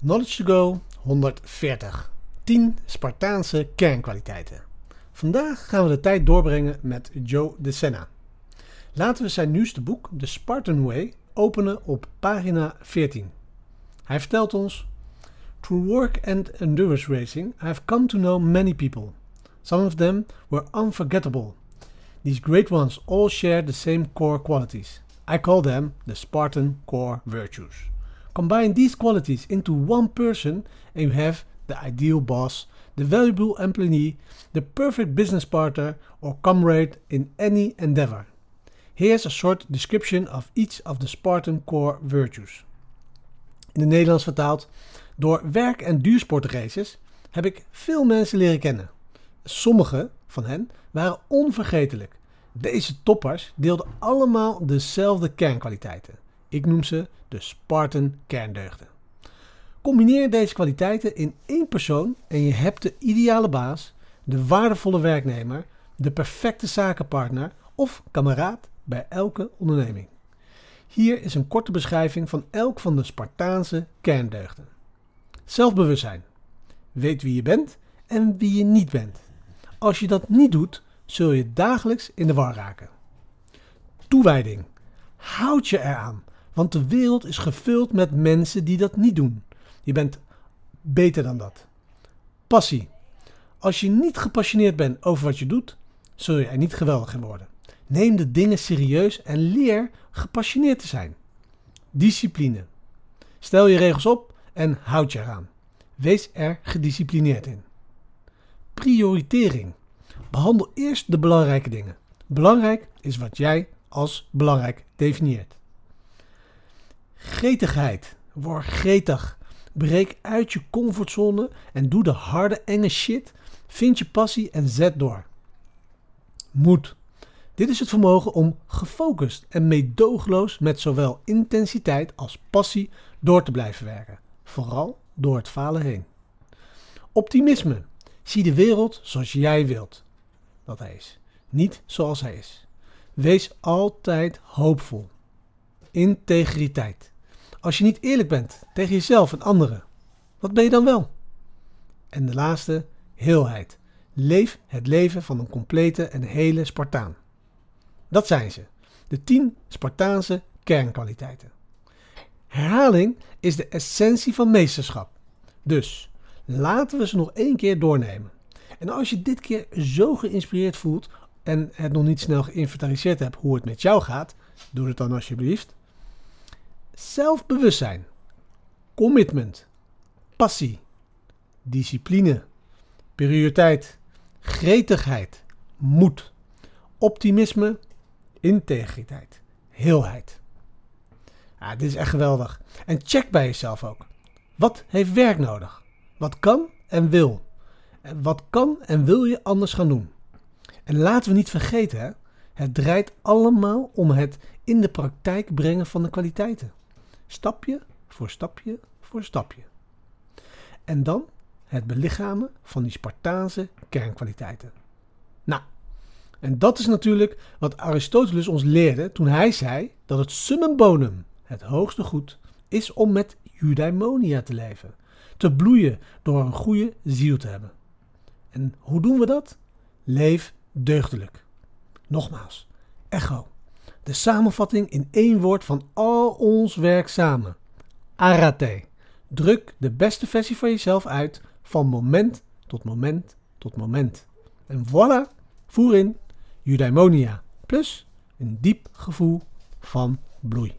Knowledge to Go 140. 10 Spartaanse kernkwaliteiten. Vandaag gaan we de tijd doorbrengen met Joe De Senna. Laten we zijn nieuwste boek, The Spartan Way, openen op pagina 14. Hij vertelt ons: Through work and endurance racing, I have come to know many people. Some of them were unforgettable. These great ones all share the same core qualities. I call them the Spartan core virtues. Combine these qualities into one person and you have the ideal boss, the valuable employee, the perfect business partner or comrade in any endeavor. Here's a short description of each of the Spartan core virtues. In het Nederlands vertaald, door werk- en duursportraces heb ik veel mensen leren kennen. Sommige van hen waren onvergetelijk. Deze toppers deelden allemaal dezelfde kernkwaliteiten. Ik noem ze de Spartan kerndeugden. Combineer deze kwaliteiten in één persoon en je hebt de ideale baas, de waardevolle werknemer, de perfecte zakenpartner of kameraad bij elke onderneming. Hier is een korte beschrijving van elk van de Spartaanse kerndeugden. Zelfbewustzijn. Weet wie je bent en wie je niet bent. Als je dat niet doet, zul je dagelijks in de war raken. Toewijding. Houd je eraan, want de wereld is gevuld met mensen die dat niet doen. Je bent beter dan dat. Passie. Als je niet gepassioneerd bent over wat je doet, zul je er niet geweldig in worden. Neem de dingen serieus en leer gepassioneerd te zijn. Discipline. Stel je regels op en houd je eraan. Wees er gedisciplineerd in. Prioritering. Behandel eerst de belangrijke dingen. Belangrijk is wat jij als belangrijk definieert. Gretigheid. Word gretig. Breek uit je comfortzone en doe de harde, enge shit. Vind je passie en zet door. Moed. Dit is het vermogen om gefocust en meedogenloos met zowel intensiteit als passie door te blijven werken. Vooral door het falen heen. Optimisme. Zie de wereld zoals jij wilt dat hij is. Niet zoals hij is. Wees altijd hoopvol. Integriteit. Als je niet eerlijk bent tegen jezelf en anderen, wat ben je dan wel? En de laatste, heelheid. Leef het leven van een complete en hele Spartaan. Dat zijn ze. De 10 Spartaanse kernkwaliteiten. Herhaling is de essentie van meesterschap. Dus laten we ze nog één keer doornemen. En als je dit keer zo geïnspireerd voelt en het nog niet snel geïnventariseerd hebt hoe het met jou gaat, doe het dan alsjeblieft. Zelfbewustzijn, commitment, passie, discipline, prioriteit, gretigheid, moed, optimisme, integriteit, heelheid. Ja, dit is echt geweldig. En check bij jezelf ook. Wat heeft werk nodig? Wat kan en wil? Wat kan en wil je anders gaan doen? En laten we niet vergeten, hè, het draait allemaal om het in de praktijk brengen van de kwaliteiten. Stapje voor stapje voor stapje. En dan het belichamen van die Spartaanse kernkwaliteiten. Nou, en dat is natuurlijk wat Aristoteles ons leerde toen hij zei dat het summum bonum, het hoogste goed, is om met eudaimonia te leven. Te bloeien door een goede ziel te hebben. En hoe doen we dat? Leef deugdelijk. Nogmaals, echo. De samenvatting in één woord van al ons werk samen. Arate. Druk de beste versie van jezelf uit van moment tot moment tot moment. En voilà, voer in eudaimonia plus een diep gevoel van bloei.